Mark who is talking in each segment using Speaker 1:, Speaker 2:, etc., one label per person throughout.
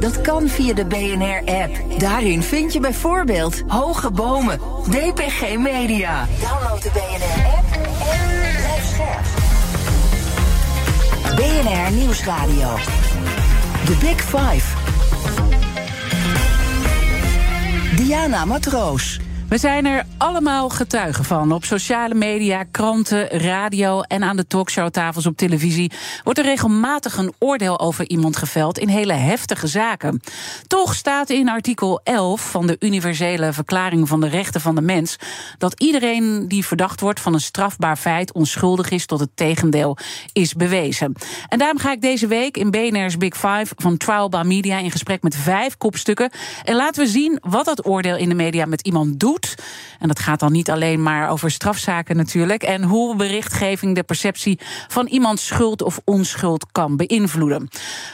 Speaker 1: Dat kan via de BNR-app. Daarin vind je bijvoorbeeld Hoge Bomen, DPG Media. Download de BNR-app en blijf scherp. BNR Nieuwsradio. The Big Five. Diana Matroos.
Speaker 2: We zijn er allemaal getuigen van. Op sociale media, kranten, radio en aan de talkshowtafels op televisie wordt er regelmatig een oordeel over iemand geveld in hele heftige zaken. Toch staat in artikel 11 van de Universele Verklaring van de Rechten van de Mens dat iedereen die verdacht wordt van een strafbaar feit onschuldig is tot het tegendeel is bewezen. En daarom ga ik deze week in BNR's Big Five van Trial by Media in gesprek met vijf kopstukken. En laten we zien wat dat oordeel in de media met iemand doet en dat gaat dan niet alleen maar over strafzaken natuurlijk. En hoe berichtgeving de perceptie van iemands schuld of onschuld kan beïnvloeden.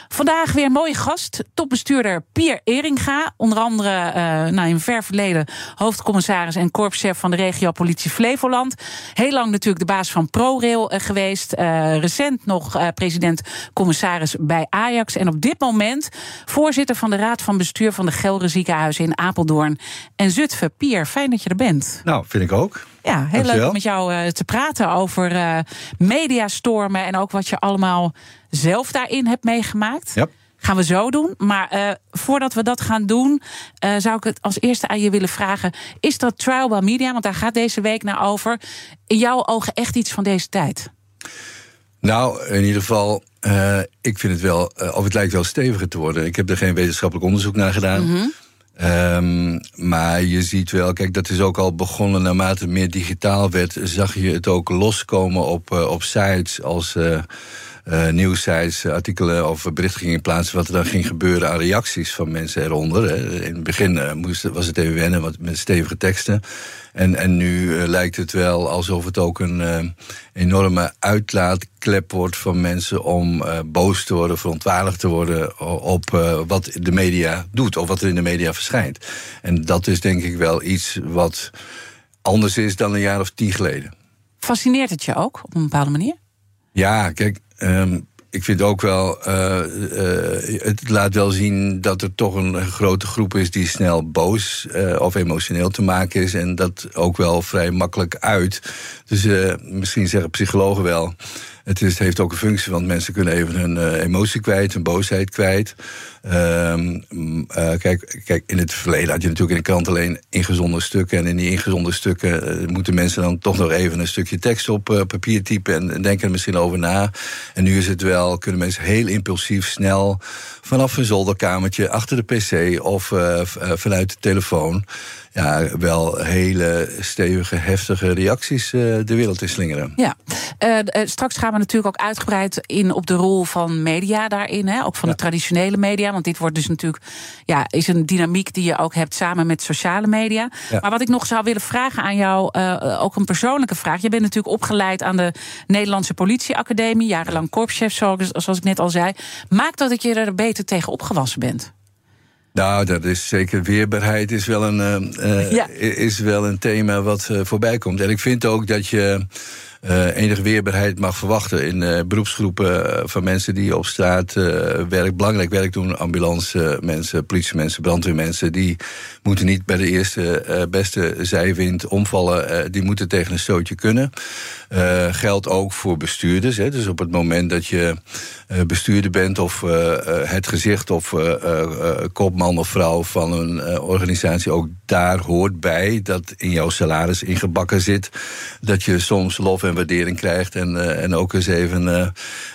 Speaker 2: Vandaag weer een mooie gast, topbestuurder Pier Eringa. Onder andere uh, nou, in ver verleden hoofdcommissaris en korpschef van de regio Politie Flevoland. Heel lang natuurlijk de baas van ProRail uh, geweest. Uh, recent nog president-commissaris bij Ajax. En op dit moment voorzitter van de Raad van Bestuur van de Gelre Ziekenhuizen in Apeldoorn en Zutphen. Pier, fijn dat je er bent.
Speaker 3: Nou, vind ik ook.
Speaker 2: Ja, heel leuk om met jou uh, te praten over uh, mediastormen en ook wat je allemaal zelf daarin hebt meegemaakt.
Speaker 3: Ja.
Speaker 2: Gaan we zo doen. Maar uh, voordat we dat gaan doen, zou ik het als eerste aan je willen vragen: is dat trial by media? Want daar gaat deze week naar over. In jouw ogen echt iets van deze tijd?
Speaker 3: Nou, in ieder geval, ik vind het wel, of het lijkt wel steviger te worden. Ik heb er geen wetenschappelijk onderzoek naar gedaan.
Speaker 2: Mm -hmm.
Speaker 3: Um, maar je ziet wel, kijk, dat is ook al begonnen naarmate het meer digitaal werd, zag je het ook loskomen op, uh, op sites als uh, nieuwsites, artikelen of berichten gingen plaatsen wat er dan ging gebeuren aan reacties van mensen eronder. Hè. In het begin moest, was het even wennen wat, met stevige teksten. En, en nu lijkt het wel alsof het ook een enorme uitlaatklep wordt van mensen om boos te worden, verontwaardigd te worden op wat de media doet of wat er in de media verschijnt. En dat is denk ik wel iets wat anders is dan een jaar of tien geleden.
Speaker 2: Fascineert het je ook op een bepaalde manier?
Speaker 3: Ja, kijk. Um, ik vind ook wel, uh, uh, het laat wel zien dat er toch een grote groep is die snel boos uh, of emotioneel te maken is. En dat ook wel vrij makkelijk uit. Dus misschien zeggen psychologen wel. Het, is, heeft ook een functie, want mensen kunnen even hun emotie kwijt, hun boosheid kwijt. Um, uh, kijk, kijk, in het verleden had je natuurlijk in de krant alleen ingezonde stukken. En in die ingezonde stukken uh, moeten mensen dan toch nog even een stukje tekst op papier typen en, en denken er misschien over na. En nu is het wel, kunnen mensen heel impulsief, snel vanaf een zolderkamertje, achter de pc of vanuit de telefoon ja, wel hele stevige, heftige reacties uh, de wereld in slingeren.
Speaker 2: Ja, uh, straks gaan we natuurlijk ook uitgebreid in op de rol van media daarin, hè? ook van ja. de traditionele media. Want dit wordt dus natuurlijk, ja, is een dynamiek die je ook hebt samen met sociale media. Ja. Maar wat ik nog zou willen vragen aan jou, uh, ook een persoonlijke vraag. Je bent natuurlijk opgeleid aan de Nederlandse Politieacademie, jarenlang korpschef, zoals, zoals ik net al zei. Maakt dat dat je er beter tegen opgewassen bent?
Speaker 3: Nou, dat is zeker. Weerbaarheid is wel een, uh, ja. is wel een thema wat uh, voorbij komt. En ik vind ook dat je enige weerbaarheid mag verwachten in uh, beroepsgroepen van mensen die op straat werk, belangrijk werk doen. Ambulance mensen, politiemensen, brandweermensen. Die moeten niet bij de eerste beste zijwind omvallen. die moeten tegen een stootje kunnen. geldt ook voor bestuurders. Hè. Dus op het moment dat je bestuurder bent of het gezicht of kopman of vrouw van een organisatie, ook daar hoort bij dat in jouw salaris ingebakken zit. Dat je soms lof en waardering krijgt. En, uh, en ook eens even uh,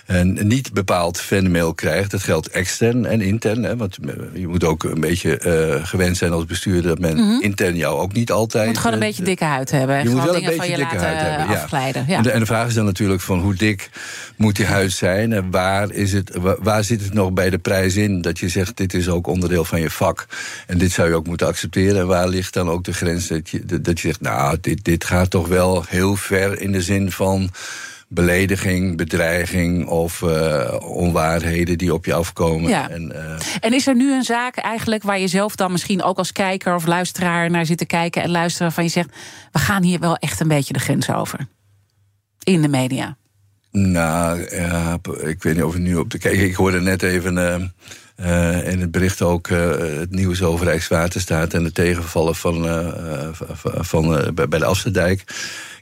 Speaker 3: een niet bepaald fanmail krijgt. Dat geldt extern en intern. Hè, want je moet ook een beetje gewend zijn als bestuurder dat men mm -hmm. intern jou ook niet altijd.
Speaker 2: Je moet gewoon een beetje dikke huid hebben.
Speaker 3: Je moet wel een beetje dikke huid hebben.
Speaker 2: afglijden.
Speaker 3: Ja. En, de, en, de, vraag is dan natuurlijk van hoe dik moet die huid zijn en waar, is het, waar, zit het nog bij de prijs in dat je zegt dit is ook onderdeel van je vak en dit zou je ook moeten accepteren en waar ligt dan ook de grens dat je, dat je zegt, nou, dit, dit gaat toch wel heel ver in de zin van belediging, bedreiging of uh, onwaarheden die op je afkomen.
Speaker 2: Ja. En, uh, en, is er nu een zaak eigenlijk waar je zelf dan misschien ook als kijker of luisteraar naar zit te kijken en luisteren van je zegt, we gaan hier wel echt een beetje de grens over in de media?
Speaker 3: Nou, ja, ik weet niet of ik nu op de kijken. Ik hoorde net even. Uh, uh, in het bericht ook uh, het nieuws over Rijkswaterstaat en de tegenvallen van, uh, van, van bij de Afsterdijk.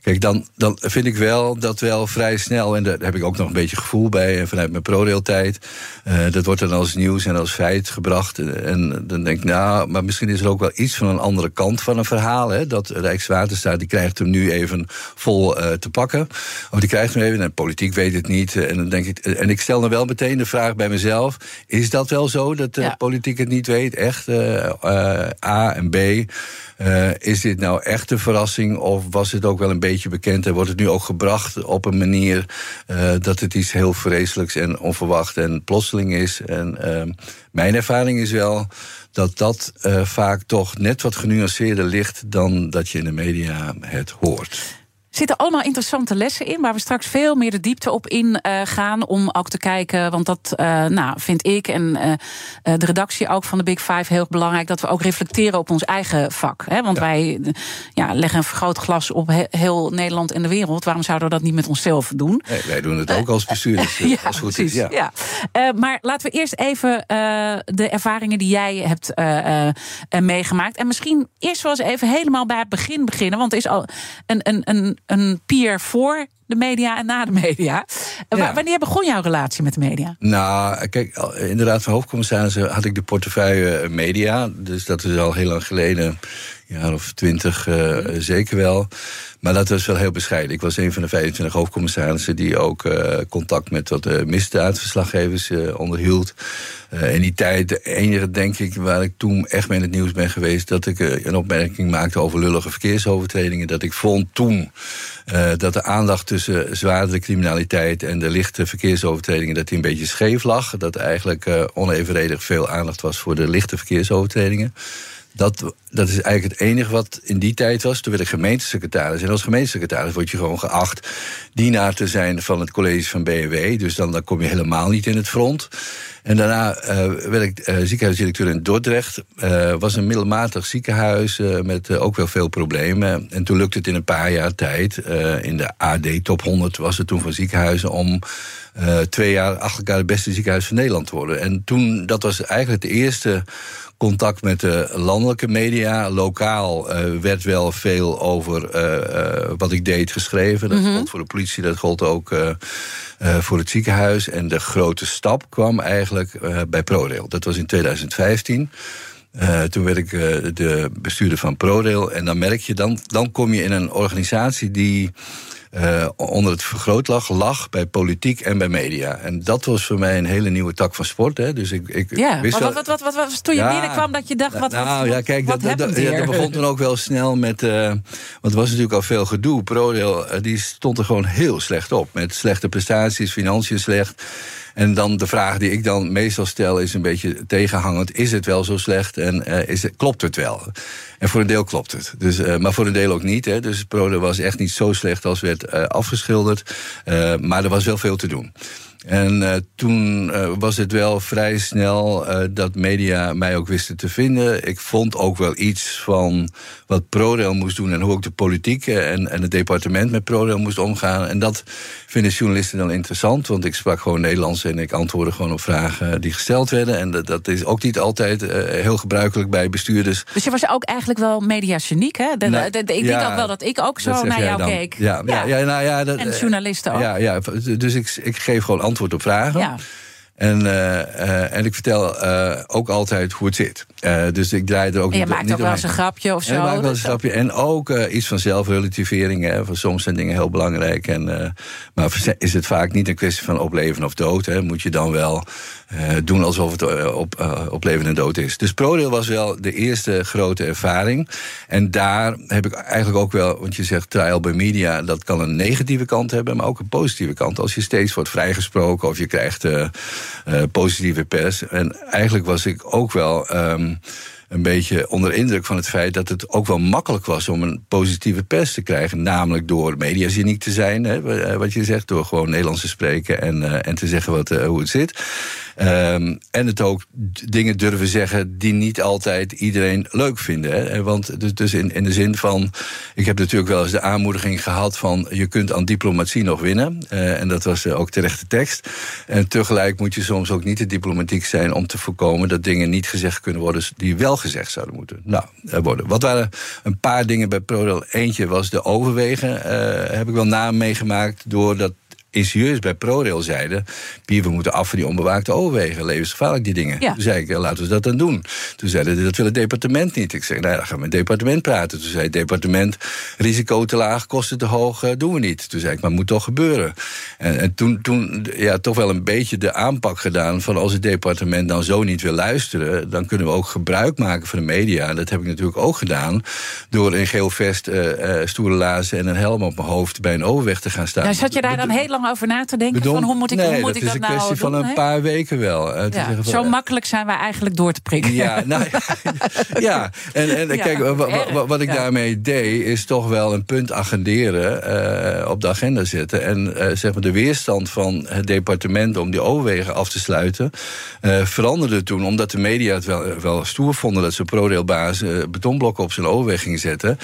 Speaker 3: Kijk, dan, dan vind ik wel dat wel vrij snel, en daar heb ik ook nog een beetje gevoel bij, vanuit mijn ProRail-tijd, uh, dat wordt dan als nieuws en als feit gebracht. En dan denk ik, nou, maar misschien is er ook wel iets van een andere kant van een verhaal. Hè? Dat Rijkswaterstaat, die krijgt hem nu even vol uh, te pakken. Of die krijgt hem even, en politiek weet het niet. En dan denk ik, en ik stel dan wel meteen de vraag bij mezelf: is dat wel zo dat de ja. politiek het niet weet? Echt, A en B. Is dit nou echt een verrassing of was het ook wel een beetje bekend en wordt het nu ook gebracht op een manier uh, dat het iets heel vreselijks en onverwacht en plotseling is? En uh, mijn ervaring is wel dat dat uh, vaak toch net wat genuanceerder ligt dan dat je in de media het hoort.
Speaker 2: Zitten allemaal interessante lessen in, waar we straks veel meer de diepte op in uh, gaan. Om ook te kijken, want dat uh, nou, vind ik en uh, de redactie ook van de Big Five heel belangrijk. Dat we ook reflecteren op ons eigen vak. Hè? Want ja. wij ja, leggen een vergrootglas op he heel Nederland en de wereld. Waarom zouden we dat niet met onszelf doen?
Speaker 3: Nee, wij doen het ook als bestuurders.
Speaker 2: ja,
Speaker 3: als goed
Speaker 2: precies.
Speaker 3: Is,
Speaker 2: ja. ja. maar laten we eerst even de ervaringen die jij hebt meegemaakt. En misschien eerst wel eens even helemaal bij het begin beginnen. Want er is al een, een, een een peer voor de media en na de media. Ja. Wanneer begon jouw relatie met de media?
Speaker 3: Nou, kijk, inderdaad, van hoofdcommissaris had ik de portefeuille media. Dus dat is al heel lang geleden, jaar of twintig uh, zeker wel. Maar dat was wel heel bescheiden. Ik was een van de 25 hoofdcommissarissen die ook uh, contact met wat uh, misdaadverslaggevers onderhield. in die tijd, de enige denk ik waar ik toen echt mee in het nieuws ben geweest, dat ik een opmerking maakte over lullige verkeersovertredingen. Dat ik vond toen dat de aandacht tussen zwaardere criminaliteit en de lichte verkeersovertredingen, dat die een beetje scheef lag. Dat eigenlijk onevenredig veel aandacht was voor de lichte verkeersovertredingen. Dat, dat is eigenlijk het enige wat in die tijd was. Toen werd ik gemeentesecretaris. En als gemeentesecretaris word je gewoon geacht dienaar te zijn van het college van BMW. Dus dan, dan kom je helemaal niet in het front. En daarna uh, werd ik uh, ziekenhuisdirecteur in Dordrecht. Uh, was een middelmatig ziekenhuis met ook wel veel problemen. En toen lukte het in een paar jaar tijd. in de AD Top 100 was het toen van ziekenhuizen om twee jaar achter elkaar het beste ziekenhuis van Nederland te worden. En toen, dat was eigenlijk de eerste contact met de landelijke media. Lokaal uh, werd wel veel over uh, uh, wat ik deed geschreven. Dat mm -hmm. gold voor de politie, dat gold ook voor het ziekenhuis. En de grote stap kwam eigenlijk bij ProRail. Dat was in 2015. Uh, toen werd ik uh, de bestuurder van ProRail. En dan merk je, dan, dan kom je in een organisatie die uh, onder het vergrootlag lag bij politiek en bij media. En dat was voor mij een hele nieuwe tak van sport. Hè. Dus ik, ik
Speaker 2: ja, wist wat, wat, wat, wat, was toen je ja, binnenkwam dat je dacht, wat
Speaker 3: Nou
Speaker 2: wat,
Speaker 3: ja, kijk,
Speaker 2: wat
Speaker 3: dat, dat,
Speaker 2: ja,
Speaker 3: dat begon toen ook wel snel met... Uh, want er was natuurlijk al veel gedoe. ProRail die stond er gewoon heel slecht op. Met slechte prestaties, financiën slecht. En dan de vraag die ik dan meestal stel is een beetje tegenhangend. Is het wel zo slecht en uh, is het, klopt het wel? En voor een deel klopt het. Dus, uh, maar voor een deel ook niet. Hè. Dus ProRail was echt niet zo slecht als werd uh, afgeschilderd. maar er was wel veel te doen. En uh, toen uh, was het wel vrij snel uh, dat media mij ook wisten te vinden. Ik vond ook wel iets van wat ProRail moest doen en hoe ook de politiek en, en het departement met ProRail moest omgaan. En dat vinden journalisten dan interessant, want ik sprak gewoon Nederlands en ik antwoordde gewoon op vragen die gesteld werden. En dat, dat is ook niet altijd heel gebruikelijk bij bestuurders.
Speaker 2: Dus je was ook eigenlijk wel mediageniek, hè? De, nee, de, de, ik ja, denk ook wel dat ik ook zo naar jou
Speaker 3: dan.
Speaker 2: keek.
Speaker 3: Ja, ja. ja, nou ja dat,
Speaker 2: en journalisten ook.
Speaker 3: Ja, ja dus ik, ik geef gewoon antwoord op vragen.
Speaker 2: Ja.
Speaker 3: En, uh, uh, en ik vertel uh, ook altijd hoe het zit. dus ik draai er ook
Speaker 2: en je
Speaker 3: niet
Speaker 2: maakt ook wel eens een grapje of zo.
Speaker 3: En ik maak wel eens een grapje. En ook iets van zelfrelativering. Hè. Van soms zijn dingen heel belangrijk. En, maar is het vaak niet een kwestie van op leven of dood. Hè. Moet je dan wel doen alsof het op, op leven en dood is. Dus ProRail was wel de eerste grote ervaring. En daar heb ik eigenlijk ook wel... Want je zegt trial by media, dat kan een negatieve kant hebben... maar ook een positieve kant. Als je steeds wordt vrijgesproken of je krijgt... Uh, positieve pers. En eigenlijk was ik ook wel. Um, een beetje onder indruk van het feit dat het ook wel makkelijk was om een positieve pers te krijgen. Namelijk door mediageniek te zijn, hè, wat je zegt, door gewoon Nederlands te spreken en, en te zeggen wat, hoe het zit. Um, en het ook dingen durven zeggen die niet altijd iedereen leuk vinden. Hè? Want dus, in, in de zin van. Ik heb natuurlijk wel eens de aanmoediging gehad van. je kunt aan diplomatie nog winnen. En dat was ook terechte tekst. En tegelijk moet je soms ook niet te diplomatiek zijn om te voorkomen dat dingen niet gezegd kunnen worden die wel gezegd zouden moeten nou, worden. Wat waren een paar dingen bij ProRail? Eentje was de overwegen. Uh, heb ik wel naam meegemaakt doordat ingenieurs bij ProRail zeiden... Pier, we moeten af van die onbewaakte overwegen. Levensgevaarlijk, die dingen. Toen zei ik, laten we dat dan doen. Toen zeiden dat wil het departement niet. Ik zei, nou, dan gaan we met het departement praten. Toen zei het departement, risico te laag, kosten te hoog, uh, doen we niet. Toen zei ik, maar het moet toch gebeuren. En, en toen, toen ja, toch wel een beetje de aanpak gedaan... van als het departement dan zo niet wil luisteren... dan kunnen we ook gebruik maken van de media. Dat heb ik natuurlijk ook gedaan... door in geel vest, uh, uh, stoere lazen en een helm op mijn hoofd... bij een overweg te gaan staan.
Speaker 2: Nou, zat je daar dan heel lang over na te denken? van hoe moet ik,
Speaker 3: nee,
Speaker 2: hoe moet
Speaker 3: dat
Speaker 2: ik
Speaker 3: is
Speaker 2: dat
Speaker 3: een
Speaker 2: nou
Speaker 3: kwestie van een paar weken wel.
Speaker 2: Ja, van, zo makkelijk zijn wij eigenlijk door te prikken.
Speaker 3: Ja, nou, ja. en, en kijk, wat ik daarmee deed, is toch wel een punt agenderen, uh, op de agenda zetten. En uh, zeg maar de weerstand van het departement om die overwegen af te sluiten, veranderde toen, omdat de media het wel, wel stoer vonden dat ze ProRailbaas betonblokken op zijn overweg gingen zetten.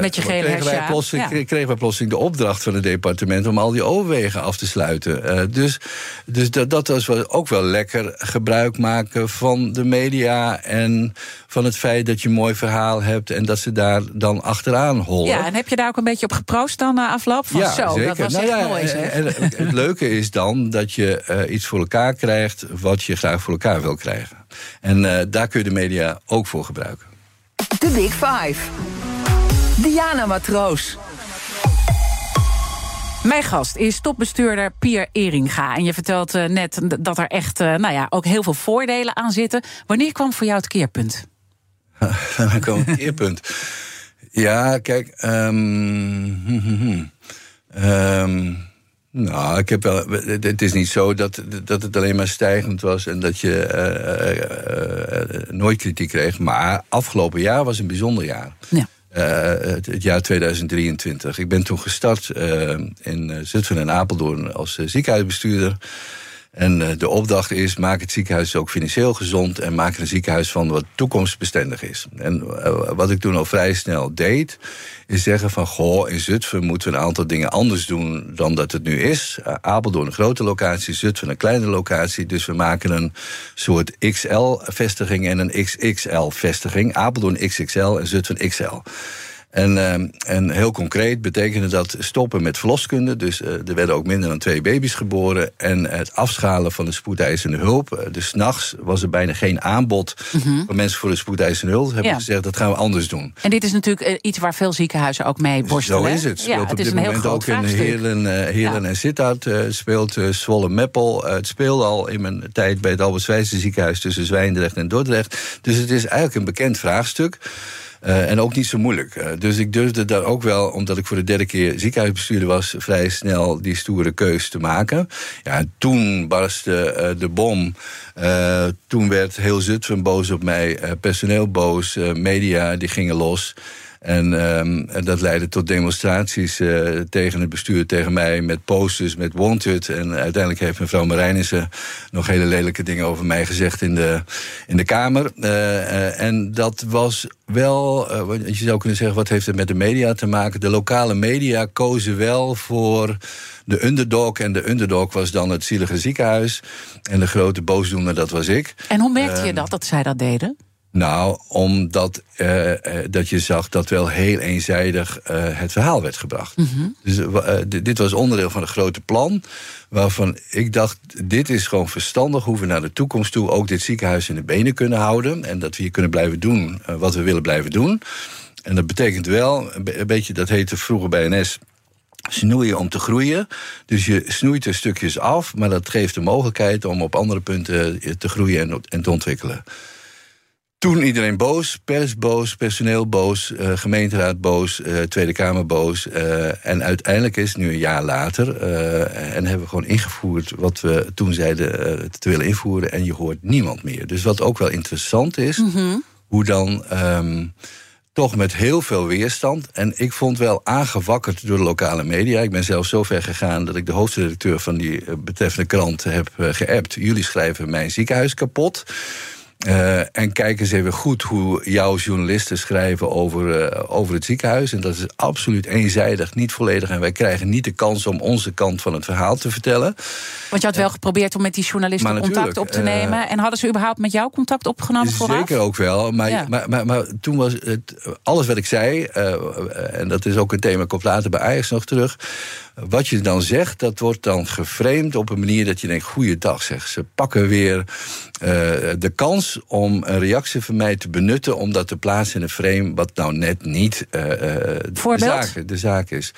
Speaker 2: Met je gele
Speaker 3: kregen wij, plotseling, kregen wij plotseling de opdracht van het departement om al die overwegen af te sluiten. Uh, dus dus dat, dat was ook wel lekker gebruik maken van de media en van het feit dat je een mooi verhaal hebt en dat ze daar dan achteraan hollen.
Speaker 2: Ja, en heb je daar ook een beetje op geproost dan na afloop? Van
Speaker 3: ja,
Speaker 2: zo,
Speaker 3: zeker.
Speaker 2: dat was
Speaker 3: nou,
Speaker 2: echt
Speaker 3: ja,
Speaker 2: mooi zeg.
Speaker 3: En, en het leuke is dan dat je uh, iets voor elkaar krijgt wat je graag voor elkaar wil krijgen. En uh, daar kun je de media ook voor gebruiken.
Speaker 1: De Big Five. Diana Matroos.
Speaker 2: Mijn gast is topbestuurder Pier Eringa. En je vertelt uh, net dat er echt uh, nou ja, ook heel veel voordelen aan zitten. Wanneer kwam voor jou het keerpunt?
Speaker 3: Wanneer kwam het keerpunt? ja, kijk. Um, um, nou, ik heb wel. Het is niet zo dat, dat het alleen maar stijgend was en dat je uh, nooit kritiek kreeg. Maar afgelopen jaar was een bijzonder jaar.
Speaker 2: Ja.
Speaker 3: Uh, het, het, jaar 2023. Ik ben toen gestart uh, in Zutphen en Apeldoorn als ziekenhuisbestuurder. En de opdracht is: maak het ziekenhuis ook financieel gezond en maak er een ziekenhuis van wat toekomstbestendig is. En wat ik toen al vrij snel deed, is zeggen van goh, in Zutphen moeten we een aantal dingen anders doen dan dat het nu is. Uh, Apeldoorn een grote locatie, Zutphen een kleine locatie. Dus we maken een soort XL-vestiging en een XXL-vestiging. Apeldoorn XXL en Zutphen XL. En, uh, en heel concreet betekende dat stoppen met verloskunde. Dus uh, er werden ook minder dan twee baby's geboren. En het afschalen van de spoedeisende hulp. Dus nachts was er bijna geen aanbod mm -hmm. van mensen voor de spoedeisende hulp. Hebben ja. gezegd, dat gaan we anders doen.
Speaker 2: En dit is natuurlijk iets waar veel ziekenhuizen ook mee worstelen.
Speaker 3: Zo is het. Speelt ja, het op dit moment ook in Heerlen, Heerlen ja. en Sittard. Speelt Zwolle Meppel. het speelde al in mijn tijd bij het Albert Zwijnse ziekenhuis... tussen Zwijndrecht en Dordrecht. Dus het is eigenlijk een bekend vraagstuk. Uh, en ook niet zo moeilijk. Uh, dus ik durfde daar ook wel, omdat ik voor de derde keer ziekenhuisbestuurder was, vrij snel die stoere keus te maken. Ja, toen barstte uh, de bom. toen werd heel Zutphen boos op mij, personeel boos, media die gingen los. En, um, en, dat leidde tot demonstraties uh, tegen het bestuur, tegen mij, met posters, met wanted. En uiteindelijk heeft mevrouw Marijnissen nog hele lelijke dingen over mij gezegd in de, in de Kamer. Uh, uh, en dat was wel, je zou kunnen zeggen, wat heeft het met de media te maken? De lokale media kozen wel voor de underdog. En de underdog was dan het zielige ziekenhuis. En de grote boosdoener, dat was ik.
Speaker 2: En hoe merkte je dat, dat zij dat deden?
Speaker 3: Nou, omdat uh, dat je zag dat wel heel eenzijdig uh, het verhaal werd gebracht. Mm -hmm. Dus dit was onderdeel van een grote plan. Waarvan ik dacht, dit is gewoon verstandig hoe we naar de toekomst toe ook dit ziekenhuis in de benen kunnen houden. En dat we hier kunnen blijven doen wat we willen blijven doen. En dat betekent wel, een beetje, dat heette vroeger bij NS snoeien om te groeien. Dus je snoeit er stukjes af, maar dat geeft de mogelijkheid om op andere punten te groeien en, en te ontwikkelen. Toen iedereen boos, pers boos, personeel boos, uh, gemeenteraad boos, uh, Tweede Kamer boos. Uh, en uiteindelijk is nu een jaar later. en hebben we gewoon ingevoerd wat we toen zeiden te willen invoeren. En je hoort niemand meer. Dus wat ook wel interessant is.
Speaker 2: Mm -hmm.
Speaker 3: hoe dan. Ehm, toch met heel veel weerstand. En ik vond wel aangewakkerd door de lokale media. Ik ben zelf zo ver gegaan dat ik de hoofdredacteur van die eh, betreffende krant heb geappt. Jullie schrijven mijn ziekenhuis kapot. Uh, en kijk eens even goed hoe jouw journalisten schrijven over, uh, over het ziekenhuis. En dat is absoluut eenzijdig, niet volledig. En wij krijgen niet de kans om onze kant van het verhaal te vertellen.
Speaker 2: Want je had wel geprobeerd om met die journalisten contact op te nemen. Uh, en hadden ze überhaupt met jou contact opgenomen vooraf?
Speaker 3: Zeker ook wel. Maar, ja. maar, maar, maar, toen was het, alles wat ik zei... en dat is ook een thema, komt later bij Ajax nog terug... Wat je dan zegt, dat wordt dan geframed op een manier dat je denkt: goeiedag zeg. Ze pakken weer uh, de kans om een reactie van mij te benutten, om dat te plaatsen in een frame wat nou net niet uh, de, zaak, de zaak is.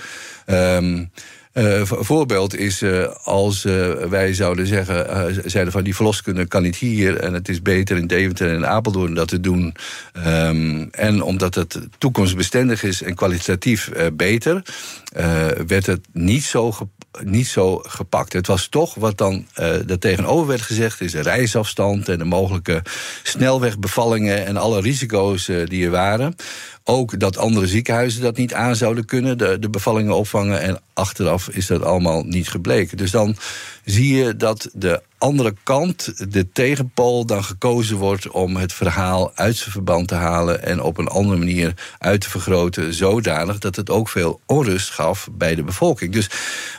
Speaker 3: Um, uh, voorbeeld is uh, als uh, wij zouden zeggen, zeiden van die verloskunde kan niet hier en het is beter in Deventer en in Apeldoorn dat te doen. Um, en omdat het toekomstbestendig is en kwalitatief beter, werd het niet zo niet zo gepakt. Het was toch wat dan uh, tegenover werd gezegd... is de reisafstand en de mogelijke snelwegbevallingen... en alle risico's uh, die er waren. Ook dat andere ziekenhuizen dat niet aan zouden kunnen, de, de bevallingen opvangen. En achteraf is dat allemaal niet gebleken. Dus dan zie je dat de andere kant, de tegenpool, dan gekozen wordt om het verhaal uit zijn verband te halen en op een andere manier uit te vergroten, zodanig dat het ook veel onrust gaf bij de bevolking. Dus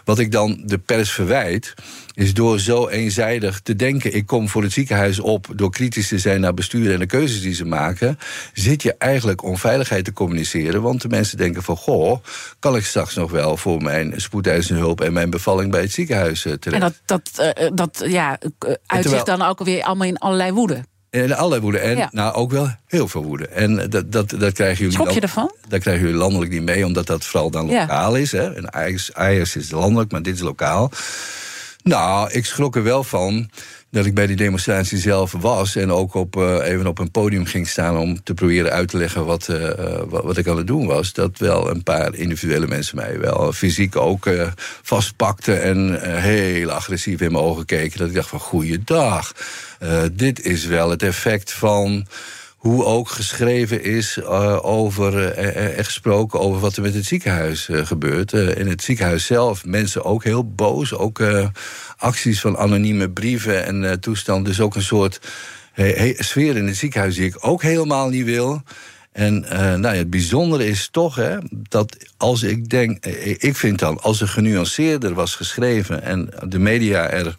Speaker 3: wat ik dan de pers verwijt, is door zo eenzijdig te denken: ik kom voor het ziekenhuis op door kritisch te zijn naar bestuur en de keuzes die ze maken, zit je eigenlijk onveiligheid te communiceren. Want de mensen denken van: goh, kan ik straks nog wel voor mijn spoedeisende hulp en mijn bevalling bij het ziekenhuis uh, terecht?
Speaker 2: En dat, dat, uh, dat ja, uit zich dan ook weer allemaal in allerlei woede.
Speaker 3: In allerlei woede. En ja. nou ook wel heel veel woede. En dat, dat, dat krijgen jullie.
Speaker 2: Schok je ervan?
Speaker 3: Dat krijgen jullie landelijk niet mee, omdat dat vooral dan lokaal ja. is. Hè. En Ajax, Ajax is landelijk, maar dit is lokaal. Nou, ik schrok er wel van dat ik bij die demonstratie zelf was... en ook op, uh, even op een podium ging staan om te proberen uit te leggen... Wat, uh, wat, wat, ik aan het doen was. Dat wel een paar individuele mensen mij wel fysiek ook uh, vastpakten... en heel agressief in mijn ogen keken. Dat ik dacht van, goeiedag. dit is wel het effect van hoe ook geschreven is uh, over, uh, er gesproken over wat er met het ziekenhuis gebeurt. in het ziekenhuis zelf, mensen ook heel boos. Ook acties van anonieme brieven en toestand. Dus ook een soort sfeer in het ziekenhuis die ik ook helemaal niet wil. En nou ja, het bijzondere is toch hè, dat als ik denk, ik vind dan, als er genuanceerder was geschreven en de media er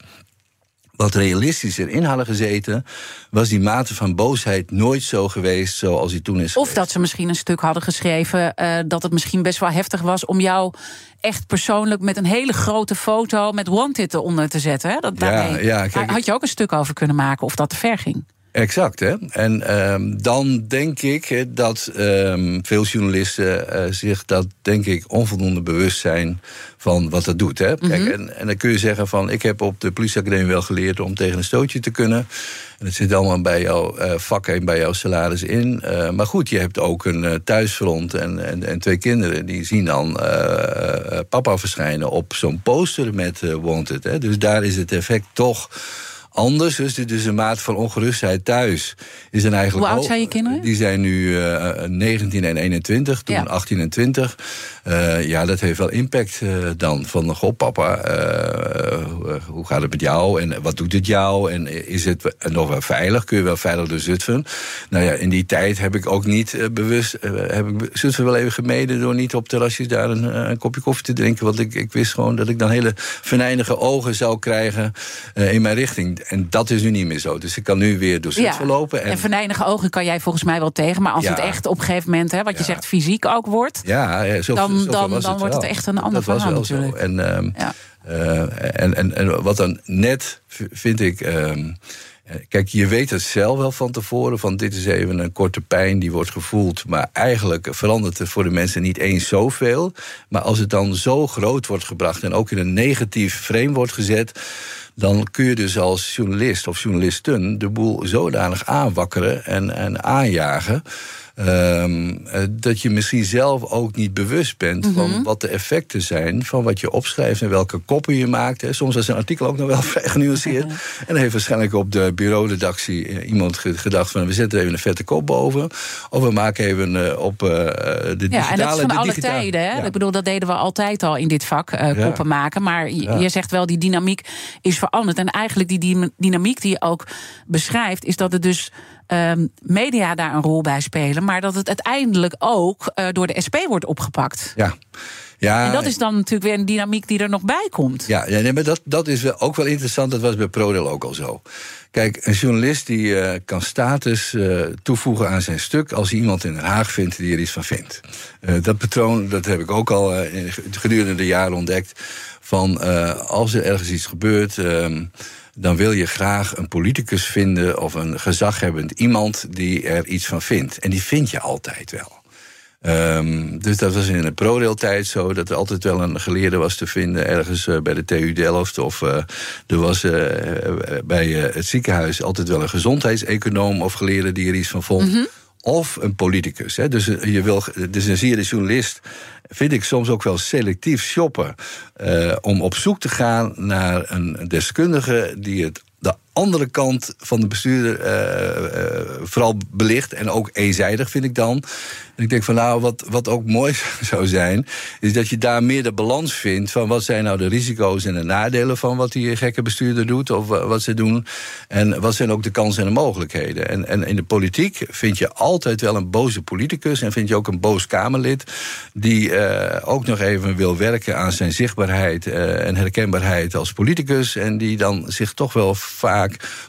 Speaker 3: wat realistischer in hadden gezeten, was die mate van boosheid nooit zo geweest zoals die toen is.
Speaker 2: Of geweest. dat ze misschien een stuk hadden geschreven uh, dat het misschien best wel heftig was om jou echt persoonlijk met een hele grote foto met Wanted eronder te zetten. Hè? Dat, daarmee, ja, ja, kijk, had je ook een stuk over kunnen maken of dat te ver ging.
Speaker 3: Exact, hè. En um, dan denk ik dat um, veel journalisten uh, zich dat, denk ik, onvoldoende bewust zijn van wat dat doet. Hè. Mm -hmm. Kijk, en, en dan kun je zeggen van, ik heb op de politieacademie wel geleerd om tegen een stootje te kunnen. En dat zit allemaal bij jouw uh, vak en bij jouw salaris in. Uh, maar goed, je hebt ook een thuisfront en, en, en, twee kinderen. Die zien dan papa verschijnen op zo'n poster met Wanted. Hè. Dus daar is het effect toch anders. Dus, dus een maat van ongerustheid thuis is dan eigenlijk.
Speaker 2: Hoe oud zijn je kinderen?
Speaker 3: Die zijn nu uh, 19 en 21, toen ja. 18 en 20. Uh, ja, dat heeft wel impact uh, dan. Van, goh, papa, hoe gaat het met jou? En wat doet het jou? En is het nog wel veilig? Kun je wel veilig door Zutphen? Nou ja, in die tijd heb ik ook niet bewust... heb ik Zutphen wel even gemeden door niet op terrasjes daar een, een, kopje koffie te drinken. Want ik, ik wist gewoon dat ik dan hele venijnige ogen zou krijgen in mijn richting. En dat is nu niet meer zo. Dus ik kan nu weer door Zutphen ja. lopen.
Speaker 2: En, en venijnige ogen kan jij volgens mij wel tegen. Maar als ja. het echt op een gegeven moment, hè, wat je zegt, fysiek ook wordt...
Speaker 3: Ja, zo,
Speaker 2: dan, dan, dan
Speaker 3: het
Speaker 2: wordt het echt een ander
Speaker 3: dat
Speaker 2: verhaal
Speaker 3: was wel
Speaker 2: natuurlijk.
Speaker 3: Zo. En, um, ja. uh, en, en, en wat dan net, vind ik... Um, Kijk, je weet het zelf wel van tevoren. Van dit is even een korte pijn die wordt gevoeld. Maar eigenlijk verandert het voor de mensen niet eens zoveel. Maar als het dan zo groot wordt gebracht en ook in een negatief frame wordt gezet dan kun je dus als journalist of journalisten de boel zodanig aanwakkeren en, en aanjagen. Um, dat je misschien zelf ook niet bewust bent van mhm. wat de effecten zijn van wat je opschrijft en welke koppen je maakt. Soms is een artikel ook nog wel vrij genuanceerd. En dan heeft waarschijnlijk op de bureauredactie eh, iemand gedacht van we zetten even een vette kop boven. Of we maken even uh, op de digitale...
Speaker 2: Ja, en dat is van alle tijden. Hè? Ik bedoel, dat deden we altijd al in dit vak, uh, koppen maken. Maar je zegt wel, die dynamiek is veranderd. En eigenlijk die dynamiek die je ook beschrijft, is dat het dus Ehm, media daar een rol bij spelen, maar dat het uiteindelijk ook uh, door de SP wordt opgepakt.
Speaker 3: Ja. Ja,
Speaker 2: en dat is dan natuurlijk weer een dynamiek die er nog bij komt.
Speaker 3: Ja, nee, maar dat, dat is ook wel interessant. Dat was bij ProRail ook al zo. Kijk, een journalist die uh, kan status uh, toevoegen aan zijn stuk... als hij iemand in Den Haag vindt die er iets van vindt. dat patroon dat heb ik ook al gedurende de jaren ontdekt. Van als er ergens iets gebeurt... Ehm, dan wil je graag een politicus vinden of een gezaghebbend iemand die er iets van vindt. En die vind je altijd wel. Um, dus dat was in de ProRail-tijd zo, dat er altijd wel een geleerde was te vinden, ergens uh, bij de TU Delft. Of uh, er was uh, bij het ziekenhuis altijd wel een gezondheidseconoom of geleerde die er iets van vond. -hmm. Of een politicus. Hè. Dus, je wil, dus dan zie je de journalist vind ik soms ook wel selectief shoppen. Uh, om op zoek te gaan naar een deskundige die het de andere kant van de bestuurder uh, uh, vooral belicht. En ook eenzijdig, vind ik dan. En ik denk van nou, wat, wat ook mooi zou zijn... is dat je daar meer de balans vindt... van wat zijn nou de risico's en de nadelen... van wat die gekke bestuurder doet of wat ze doen. En wat zijn ook de kansen en de mogelijkheden. En, en in de politiek vind je altijd wel een boze politicus... en vind je ook een boos Kamerlid... die uh, ook nog even wil werken aan zijn zichtbaarheid... en herkenbaarheid als politicus... en die dan zich toch wel vaak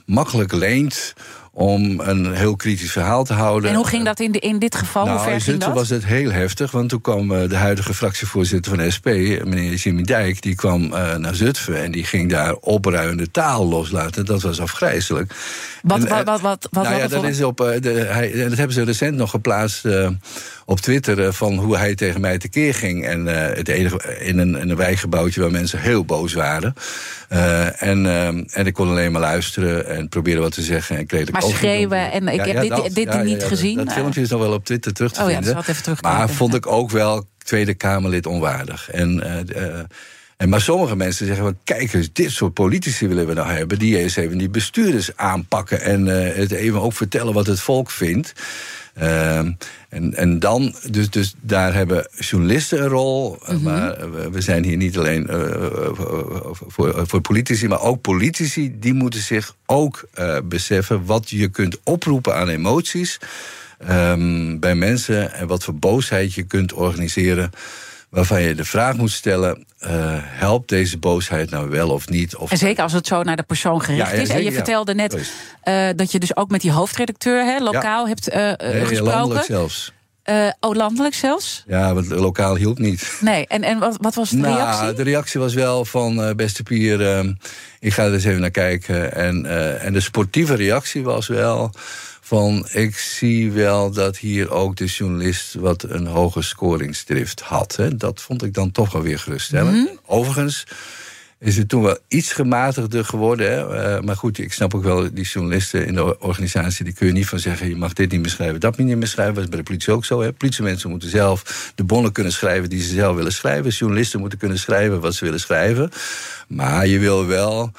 Speaker 3: makkelijk leent om een heel kritisch verhaal te houden.
Speaker 2: En hoe ging dat in, de, in dit geval?
Speaker 3: Nou,
Speaker 2: hoe ver ging dat?
Speaker 3: was het heel heftig, want toen kwam uh, de huidige fractievoorzitter van de SP, meneer Jimmy Dijk, die kwam uh, naar Zutphen en die ging daar opruimende taal loslaten. Dat was afgrijzelijk.
Speaker 2: Wat, en, wat, wat, wat, wat,
Speaker 3: nou ja, dat, is op, de, hij, dat hebben ze recent nog geplaatst op Twitter van hoe hij tegen mij tekeer ging. En het enige, in, een, in een wijkgebouwtje waar mensen heel boos waren. en, en ik kon alleen maar luisteren en proberen wat te zeggen. En kreeg
Speaker 2: schreeuwen. En ik heb dit, dit niet gezien.
Speaker 3: Dat, filmpje is nog wel op Twitter terug te
Speaker 2: oh,
Speaker 3: vinden.
Speaker 2: Ja, even
Speaker 3: maar vond ik ook wel Tweede Kamerlid onwaardig. En... Uh, en maar sommige mensen zeggen van, kijk eens, dit soort politici willen we nou hebben... die eens even die bestuurders aanpakken en uh, het even ook vertellen wat het volk vindt. Uh, en, en dan, dus, dus daar hebben journalisten een rol. Mm -hmm. Maar we zijn hier niet alleen uh, voor, voor politici, maar ook politici. Die moeten zich ook uh, beseffen wat je kunt oproepen aan emoties um, bij mensen. En wat voor boosheid je kunt organiseren waarvan je de vraag moet stellen: uh, helpt deze boosheid nou wel of niet? Of
Speaker 2: en zeker als het zo naar de persoon gericht ja, ja, is. En je ja, vertelde net uh, dat je dus ook met die hoofdredacteur hè, lokaal hebt uh, nee, gesproken.
Speaker 3: landelijk zelfs.
Speaker 2: oh, landelijk zelfs?
Speaker 3: Ja, want lokaal hielp niet.
Speaker 2: Nee, en, en wat, wat was de
Speaker 3: nou,
Speaker 2: reactie?
Speaker 3: De reactie was wel van, beste Pier, ik ga er eens even naar kijken. En, en de sportieve reactie was wel van ik zie wel dat hier ook de journalist wat een hoge scoringsdrift had. Hè. Dat vond ik dan toch wel weer geruststellend. Mm -hmm. Overigens is het toen wel iets gematigder geworden. Hè. Uh, maar goed, ik snap ook wel, die journalisten in de organisatie... die kun je niet van zeggen, je mag dit niet meer schrijven, dat niet meer schrijven. Dat is bij de politie ook zo. Hè. Politiemensen moeten zelf de bonnen kunnen schrijven die ze zelf willen schrijven. Journalisten moeten kunnen schrijven wat ze willen schrijven. Maar je wil wel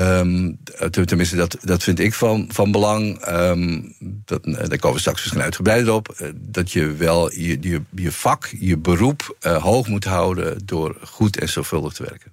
Speaker 3: Um, tenminste, dat, dat vind ik van, van belang. Um, dat, daar komen we straks misschien uitgebreider op. Eh, dat je wel je, je, je vak, je beroep hoog moet houden door goed en zorgvuldig te werken.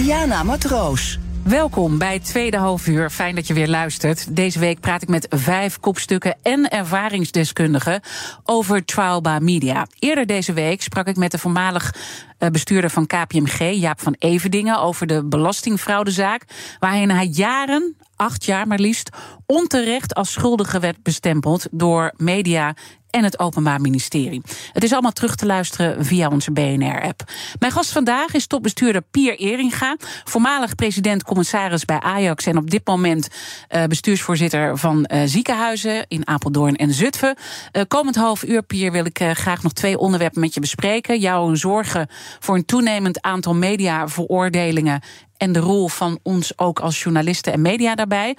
Speaker 1: Diana Matroos.
Speaker 2: Welkom bij tweede halfuur. Fijn dat je weer luistert. Deze week praat ik met vijf kopstukken en ervaringsdeskundigen over trial by media. Eerder deze week sprak ik met de voormalig bestuurder van KPMG, Jaap van Everdingen, over de belastingfraudezaak, waarin hij jaren, acht jaar maar liefst, onterecht als schuldige werd bestempeld door media en het Openbaar Ministerie. Het is allemaal terug te luisteren via onze BNR-app. Mijn gast vandaag is topbestuurder Pier Eringa, voormalig president-commissaris bij Ajax en op dit moment uh, bestuursvoorzitter van uh, ziekenhuizen in Apeldoorn en Zutphen. Komend half uur, Pier, wil ik graag nog twee onderwerpen met je bespreken. Jouw zorgen voor een toenemend aantal mediaveroordelingen en de rol van ons ook als journalisten en media daarbij.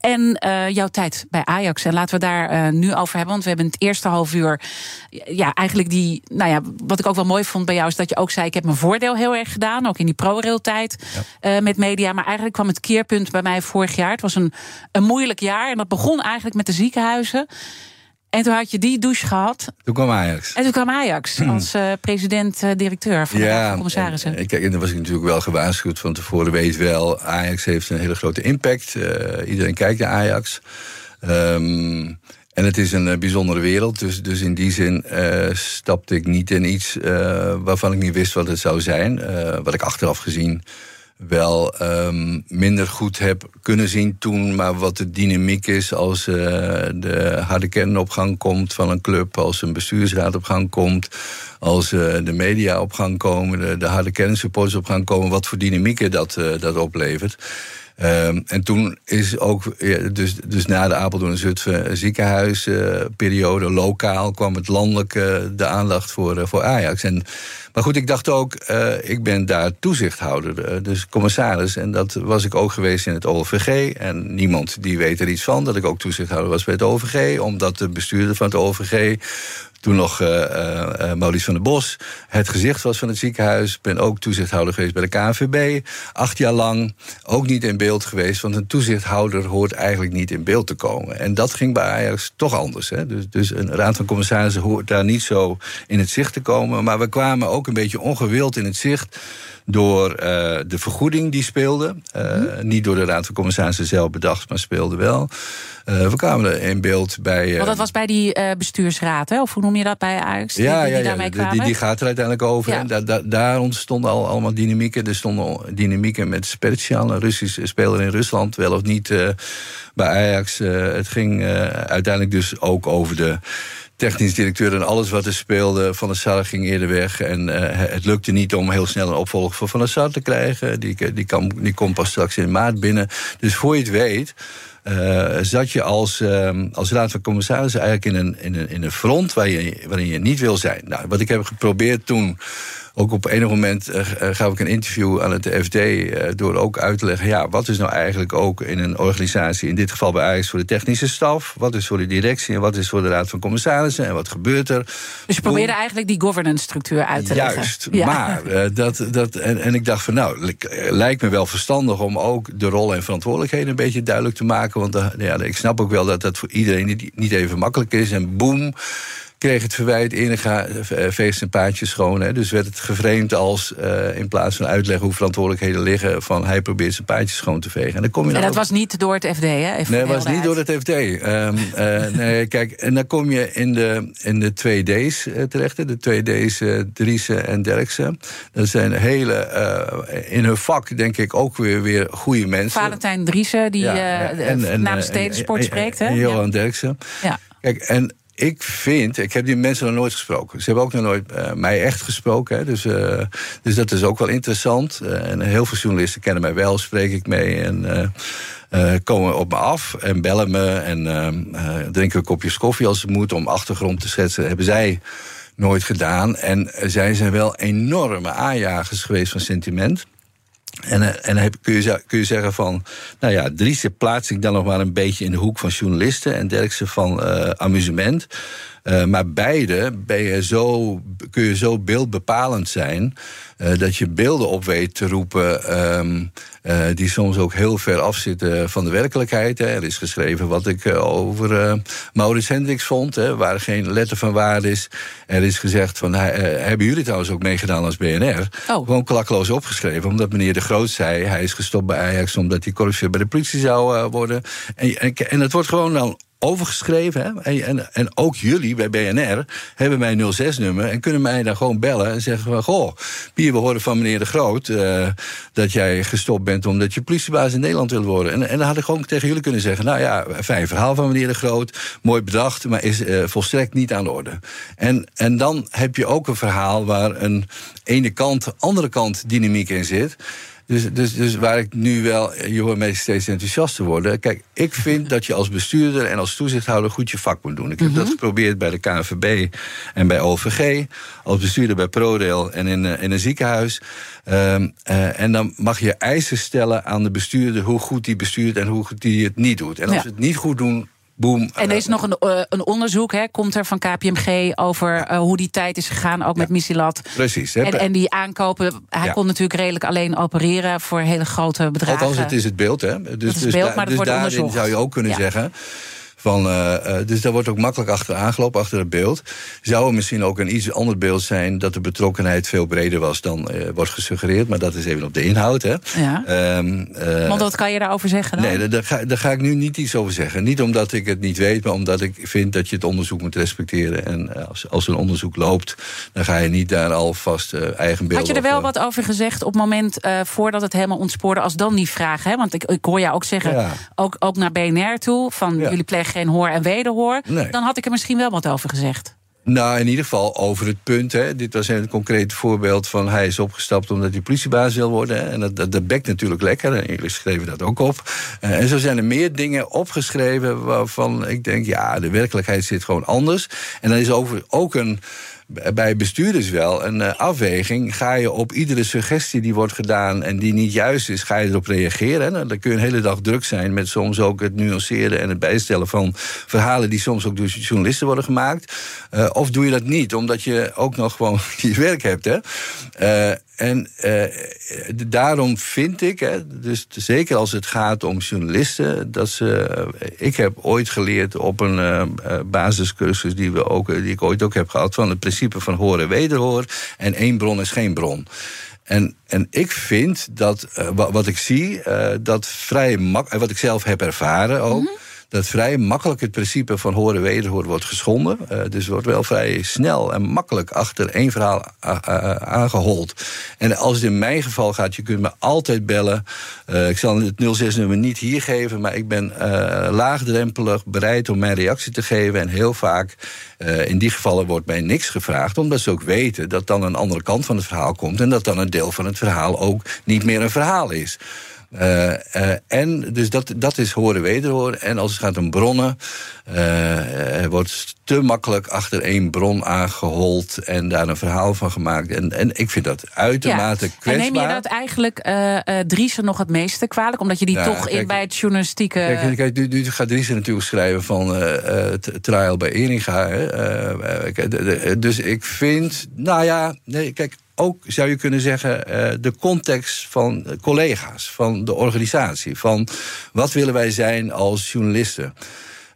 Speaker 2: En uh, jouw tijd bij Ajax. En laten we daar uh, nu over hebben. Want we hebben het eerste half uur. Ja, eigenlijk die. Nou ja, wat ik ook wel mooi vond bij jou is dat je ook zei: ik heb mijn voordeel heel erg gedaan. Ook in die pro-rail-tijd ja. uh, met media. Maar eigenlijk kwam het keerpunt bij mij vorig jaar. Het was een, een moeilijk jaar. En dat begon eigenlijk met de ziekenhuizen. En toen had je die douche gehad.
Speaker 3: Toen kwam Ajax.
Speaker 2: En toen kwam Ajax als uh, president-directeur van ja, de commissarissen.
Speaker 3: En, kijk, en dan was ik natuurlijk wel gewaarschuwd van tevoren. Weet wel, Ajax heeft een hele grote impact. Uh, iedereen kijkt naar Ajax. Um, en het is een bijzondere wereld. Dus, dus in die zin stapte ik niet in iets waarvan ik niet wist wat het zou zijn. wat ik achteraf gezien wel um, minder goed heb kunnen zien toen. Maar wat de dynamiek is als uh, de harde kern op gang komt van een club, als een bestuursraad op gang komt, als uh, de media op gang komen, de, de harde kernsupporters op gang komen, wat voor dynamieken dat, uh, dat oplevert. Um, en toen is ook, dus, dus na de Apeldoorn en Zutphen ziekenhuisperiode, lokaal, kwam het landelijk de aandacht voor, voor Ajax. En maar goed, ik dacht ook, uh, ik ben daar toezichthouder, uh, dus commissaris. En dat was ik ook geweest in het OVG. En niemand die weet er iets van dat ik ook toezichthouder was bij het OVG. Omdat de bestuurder van het OVG toen nog uh, Maurice van der Bos het gezicht was van het ziekenhuis. Ben ook toezichthouder geweest bij de KNVB. Acht jaar lang ook niet in beeld geweest. Want een toezichthouder hoort eigenlijk niet in beeld te komen. En dat ging bij Ajax toch anders. Hè? Dus, dus een raad van commissarissen hoort daar niet zo in het zicht te komen. Maar we kwamen ook een beetje ongewild in het zicht door uh, de vergoeding die speelde. Uh, mm. Niet door de Raad van Commissarissen zelf bedacht, maar speelde wel. Uh, we kwamen er in beeld bij.
Speaker 2: Want dat was bij die bestuursraad, hè? of hoe noem je dat bij Ajax?
Speaker 3: Ja, die, die, ja, ja. Die, die, gaat er uiteindelijk over. Ja. En da, da, daar ontstonden al allemaal dynamieken. Er stonden dynamieken met Spertjan, een Russische speler in Rusland, wel of niet bij Ajax. het ging uiteindelijk dus ook over de technisch directeur en alles wat er speelde. Van der Sar ging eerder weg. En uh, het lukte niet om heel snel een opvolger voor Van der Sar te krijgen. Die, die, kan, komt pas straks in maart binnen. Dus voor je het weet. Uh, zat je als, uh, als raad van commissarissen eigenlijk in een, in een, in een front je, waarin je niet wil zijn. Nou, wat ik heb geprobeerd toen ook op enig moment uh, gaf ik een interview aan het FD uh, door ook uit te leggen, ja, wat is nou eigenlijk ook in een organisatie, in dit geval bij Ajax voor de technische staf, wat is voor de directie en wat is voor de raad van commissarissen en wat gebeurt er?
Speaker 2: Dus je probeerde eigenlijk die governance structuur uit te leggen.
Speaker 3: Juist, ja. maar dat, dat, en, en ik dacht van nou, lijkt me wel verstandig om ook de rol en verantwoordelijkheden een beetje duidelijk te maken, want ja, ik snap ook wel dat dat voor iedereen niet, niet even makkelijk is en boem kreeg het verwijt ga eh, feest en paadjes schoon. Hè. Dus werd het gevreemd als, uh, in plaats van uitleggen hoe verantwoordelijkheden liggen, van hij probeert zijn paadjes schoon te vegen. En, dan kom je
Speaker 2: en dat was niet door het FD, hè?
Speaker 3: Even nee, dat was niet door het FD. Um, uh, nee, kijk, en dan kom je in de, in de 2D's terecht. De 2D's, uh, Driessen en Derksen. Dat zijn hele, in hun vak denk ik ook weer, weer goede mensen.
Speaker 2: Valentijn Driessen, die ja, en, en, namens Stedensport spreekt, hè?
Speaker 3: En Johan ja. Derksen. Ja. Kijk, en ik vind, ik heb die mensen nog nooit gesproken. Ze hebben ook nog nooit uh, mij echt gesproken. Hè. Dus, uh, dus dat is ook wel interessant. Uh, en heel veel journalisten kennen mij wel, spreek ik mee. En komen op me af en bellen me. En drinken een kopjes koffie als het moet om achtergrond te schetsen. hebben zij nooit gedaan. En zij zijn wel enorme aanjagers geweest van sentiment. En, eh, en heb, kun, je, kun je zeggen van, nou ja, Driessen plaats ik dan nog maar een beetje in de hoek van journalisten en Derksen van uh, amusement. maar beide ben je zo, kun je zo beeldbepalend zijn. dat je beelden op weet te roepen. Ehm, die soms ook heel ver afzitten van de werkelijkheid. Hè. Er is geschreven wat ik over Maurits Hendricks vond, hè, waar geen letter van waarde is. Er is gezegd van, hebben jullie trouwens ook meegedaan als BNR? Oh. Gewoon klakloos opgeschreven, omdat meneer De Groot zei... hij is gestopt bij Ajax omdat hij corruptie bij de politie zou uh, worden. En, en, en het wordt gewoon dan overgeschreven. Hè? En, en, ook jullie bij BNR hebben mijn 06-nummer en kunnen mij dan gewoon bellen en zeggen: van, Goh, Pier, we horen van meneer De Groot uh, dat jij gestopt bent omdat je politiebaas in Nederland wil worden. En, en dan had ik gewoon tegen jullie kunnen zeggen: Nou ja, fijn verhaal van meneer De Groot, mooi bedacht, maar is uh, volstrekt niet aan de orde. En, en dan heb je ook een verhaal waar een ene kant, andere kant dynamiek in zit. Dus, dus, dus waar ik nu wel, je hoort mij steeds enthousiaster worden. Kijk, ik vind dat je als bestuurder en als toezichthouder goed je vak moet doen. Ik heb dat mhm. geprobeerd bij de KNVB en bij OVG. Als bestuurder bij ProRail en in, eh, in een ziekenhuis. Um, uh, en dan mag je eisen stellen aan de bestuurder hoe goed die bestuurt en hoe goed die het niet doet. En als ze het niet goed doen, Boom.
Speaker 2: En er is nog een, uh, een onderzoek, hè, komt er van KPMG over uh, hoe die tijd is gegaan, ook met Missilat.
Speaker 3: Precies.
Speaker 2: En, en, die aankopen, hij kon natuurlijk redelijk alleen opereren voor hele grote bedrijven.
Speaker 3: Althans, het is het beeld, hè? Dus,
Speaker 2: het is het beeld, maar
Speaker 3: dus daarin zou je ook kunnen zeggen. Van, uh, dus daar wordt ook makkelijk achter aangelopen, achter het beeld. Zou er misschien ook een iets ander beeld zijn dat de betrokkenheid veel breder was dan uh, wordt gesuggereerd, maar dat is even op de inhoud. Hè.
Speaker 2: Ja. Um, uh, Want wat kan je daarover zeggen? Dan?
Speaker 3: Nee, daar ga, daar ga ik nu niet iets over zeggen. Niet omdat ik het niet weet, maar omdat ik vind dat je het onderzoek moet respecteren. En als, als een onderzoek loopt, dan ga je niet daar alvast eigen beeld
Speaker 2: Had je er wel wat over gezegd op het moment voordat het helemaal ontspoorde, als dan die vraag? Hè? Want ik, ik hoor jou ook zeggen, ja. ook, ook naar BNR toe, van ja. jullie plegen geen hoor en wederhoor, nee. dan had ik er misschien wel wat over gezegd.
Speaker 3: Nou, in ieder geval over het punt. Hè. Dit was een concreet voorbeeld van hij is opgestapt omdat hij politiebaas wil worden. Hè. En dat, dat, dat bekt natuurlijk lekker. En jullie schreven dat ook op. Uh, en zo zijn er meer dingen opgeschreven waarvan ik denk, ja, de werkelijkheid zit gewoon anders. En dan is over ook een bij bestuurders wel een uh, afweging. Ga je op iedere suggestie die wordt gedaan en die niet juist is, ga je erop reageren? Nou, dan kun je een hele dag druk zijn met soms ook het nuanceren en het bijstellen van verhalen die soms ook door journalisten worden gemaakt. Uh, of doe je dat niet, omdat je ook nog gewoon je werk hebt. Hè? Uh, en daarom vind ik, hè, dus zeker als het gaat om journalisten, dat ze. Ik heb ooit geleerd op een basiscursus die, we ook, die ik ooit ook heb gehad, van het principe van horen wederhoor. En één bron is geen bron. En, en ik vind dat, uh, wat ik zie, dat vrij makkelijk, wat ik zelf heb ervaren ook. -hmm dat vrij makkelijk het principe van horen wederhoor wordt geschonden. Uh, dus wordt wel vrij snel en makkelijk achter één verhaal aangehold. En als het in mijn geval gaat, je kunt me altijd bellen. Uh, ik zal het 06-nummer niet hier geven, maar ik ben uh, laagdrempelig bereid om mijn reactie te geven. En heel vaak, in die gevallen, wordt mij niks gevraagd, omdat ze ook weten dat dan een andere kant van het verhaal komt en dat dan een deel van het verhaal ook niet meer een verhaal is. Uh, uh, en dus dat, dat is horen wederhoren. En als het gaat om bronnen, uh, er wordt te makkelijk achter één bron aangehold en daar een verhaal van gemaakt. En, en ik vind dat uitermate ja. kwetsbaar.
Speaker 2: En neem je dat eigenlijk Driesen nog het meeste kwalijk? Omdat je die ja, toch kijk, in bij het journalistieke...
Speaker 3: Kijk, kijk nu, nu, gaat Driesen natuurlijk schrijven van trial bij Eringa. dus ik vind, nou ja, nee, kijk, ook, zou je kunnen zeggen, uh, de context van collega's, van de organisatie. Van wat willen wij zijn als journalisten?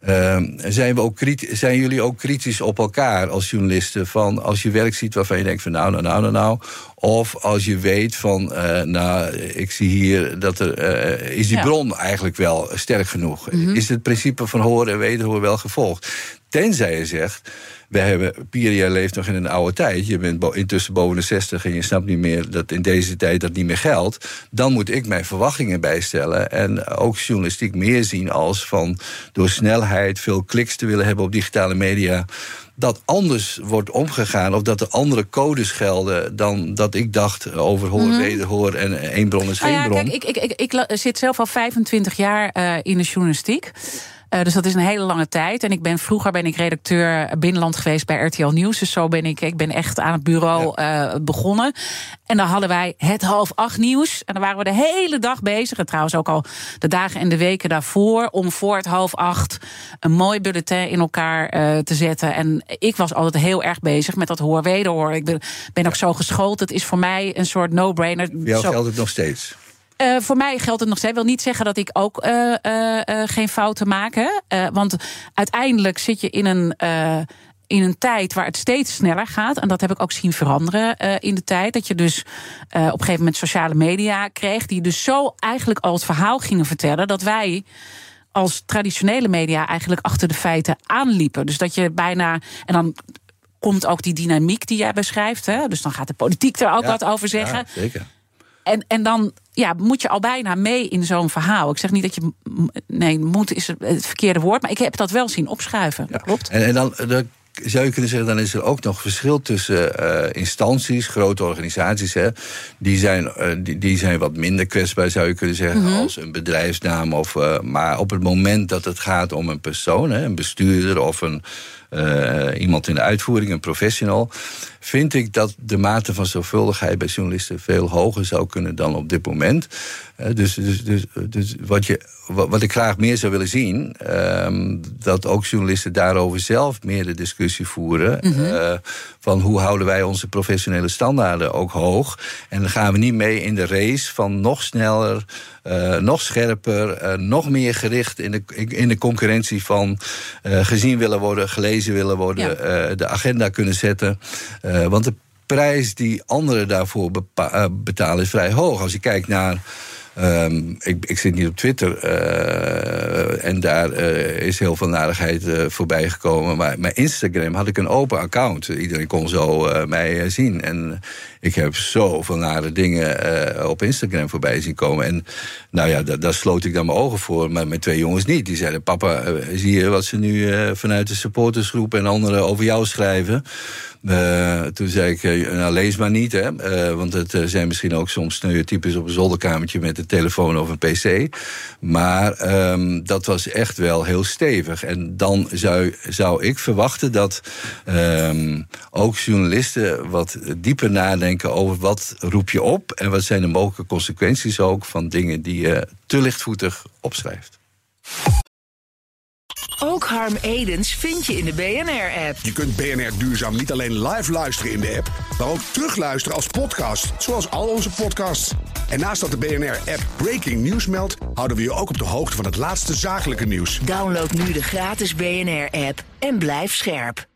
Speaker 3: Uh, zijn, we ook zijn jullie ook kritisch op elkaar als journalisten? Van als je werk ziet waarvan je denkt van nou, nou, nou, nou, nou. Of als je weet van, uh, nou, ik zie hier dat er. Uh, is die ja. bron eigenlijk wel sterk genoeg? Mm -hmm. Is het principe van horen en weten wel gevolgd? Tenzij je zegt. We hebben, Pierre, leeft nog in een oude tijd. Je bent intussen boven de 60 en je snapt niet meer dat in deze tijd dat niet meer geldt. Dan moet ik mijn verwachtingen bijstellen. En ook journalistiek meer zien als van door snelheid, veel kliks te willen hebben op digitale media dat anders wordt omgegaan... of dat er andere codes gelden dan dat ik dacht over hoor, mm -hmm. wederhoor... en één bron is geen
Speaker 2: ah ja,
Speaker 3: bron.
Speaker 2: Kijk, ik, ik, ik, ik, zit zelf al 25 jaar uh, in de journalistiek. Dus dat is een hele lange tijd. En ik ben vroeger ben ik redacteur binnenland geweest bij RTL Nieuws. Dus zo ben ik, ik ben echt aan het bureau begonnen. En dan hadden wij het half acht nieuws. En dan waren we de hele dag bezig. En trouwens ook al de dagen en de weken daarvoor. Om voor het half acht een mooi bulletin in elkaar te zetten. En ik was altijd heel erg bezig met dat hoor wederhoor. Ik ben, ben ook zo geschoold. Het is voor mij een soort no-brainer.
Speaker 3: Jou geldt het nog steeds?
Speaker 2: Uh, voor mij geldt het nog steeds. wil niet zeggen dat ik ook uh, uh, geen fouten maak. Hè? want uiteindelijk zit je in een in een tijd waar het steeds sneller gaat. En dat heb ik ook zien veranderen in de tijd. Dat je dus op een gegeven moment sociale media kreeg. Die dus zo eigenlijk al het verhaal gingen vertellen. Dat wij als traditionele media eigenlijk achter de feiten aanliepen. Dus dat je bijna. En dan komt ook die dynamiek die jij beschrijft. Hè? Dus dan gaat de politiek er ook wat over zeggen. Ja,
Speaker 3: zeker.
Speaker 2: En, en dan ja, moet je al bijna mee in zo'n verhaal. Ik zeg niet dat je. Nee, moet is het verkeerde woord. Maar ik heb dat wel zien opschuiven. Ja. Klopt.
Speaker 3: En, en dan, dan zou je kunnen zeggen, dan is er ook nog verschil tussen uh, instanties, grote organisaties. Hè, die, zijn, uh, die, die, zijn wat minder kwetsbaar, zou je kunnen zeggen, mm -hmm. als een bedrijfsnaam. Of, uh, maar op het moment dat het gaat om een persoon, hè, een bestuurder of een uh, iemand in de uitvoering, een professional, vind ik dat de mate van zorgvuldigheid bij journalisten veel hoger zou kunnen dan op dit moment. Uh, dus dus, dus, dus wat, je, wat, ik graag meer zou willen zien, uh, dat ook journalisten daarover zelf meer de discussie voeren. Mm -hmm. van hoe houden wij onze professionele standaarden ook hoog. En dan gaan we niet mee in de race van nog sneller, nog scherper, nog meer gericht in de, in de concurrentie van gezien willen worden, gelezen willen worden, ja. uh, de agenda kunnen zetten. Uh, want de prijs die anderen daarvoor uh, betalen is vrij hoog. Als je kijkt naar Um, ik, ik, zit niet op Twitter uh, en daar uh, is heel veel narigheid uh, voorbij gekomen. Maar met Instagram had ik een open account. Iedereen kon zo mij zien. En ik heb zoveel nare dingen op Instagram voorbij zien komen. En nou ja, daar, sloot ik dan mijn ogen voor. Maar mijn twee jongens niet. Die zeiden: Papa, zie je wat ze nu vanuit de supportersgroep en anderen over jou schrijven? Toen zei ik, nou lees maar niet, hè, want het zijn misschien ook soms stereotypes op een zolderkamertje met een telefoon of een pc. Maar um, dat was echt wel heel stevig. En dan zou, zou ik verwachten dat um, ook journalisten wat dieper nadenken over wat roep je op en wat zijn de mogelijke consequenties ook van dingen die je te lichtvoetig opschrijft.
Speaker 1: Ook Harm Edens vind je in de BNR-app.
Speaker 4: Je kunt BNR Duurzaam niet alleen live luisteren in de app, maar ook terugluisteren als podcast, zoals al onze podcasts. En naast dat de BNR-app Breaking News meldt, houden we je ook op de hoogte van het laatste zakelijke nieuws.
Speaker 1: Download nu de gratis BNR-app en blijf scherp.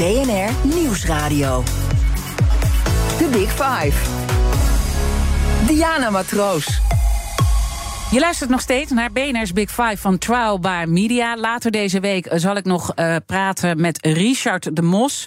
Speaker 1: BNR Nieuwsradio. The Big Five. Diana Matroos.
Speaker 2: Je luistert nog steeds naar BNR's Big Five van Trial by Media. Later deze week zal ik nog uh, praten met Richard de Mos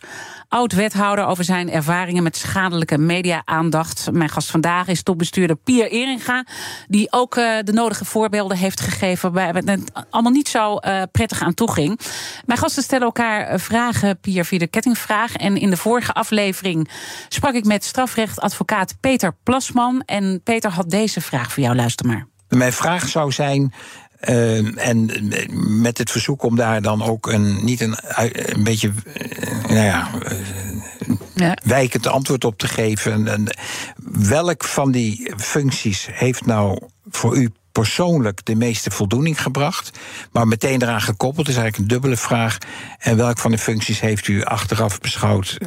Speaker 2: oud-wethouder over zijn ervaringen met schadelijke media-aandacht. Mijn gast vandaag is topbestuurder Pier Eringa, die ook uh, de nodige voorbeelden heeft gegeven waar het allemaal niet zo prettig aan toe ging. Mijn gasten stellen elkaar vragen, Pier, via de kettingvraag. En in de vorige aflevering sprak ik met strafrechtadvocaat Peter Plasman. En Peter had deze vraag voor jou, luister maar.
Speaker 5: Mijn vraag zou zijn. Uh, en met het verzoek om daar dan ook een, niet een, een beetje, uh, nou ja, uh, ja, wijkend antwoord op te geven. En, welk van die functies heeft nou voor u persoonlijk de meeste voldoening gebracht? Maar meteen eraan gekoppeld is eigenlijk een dubbele vraag. En welk van de functies heeft u achteraf beschouwd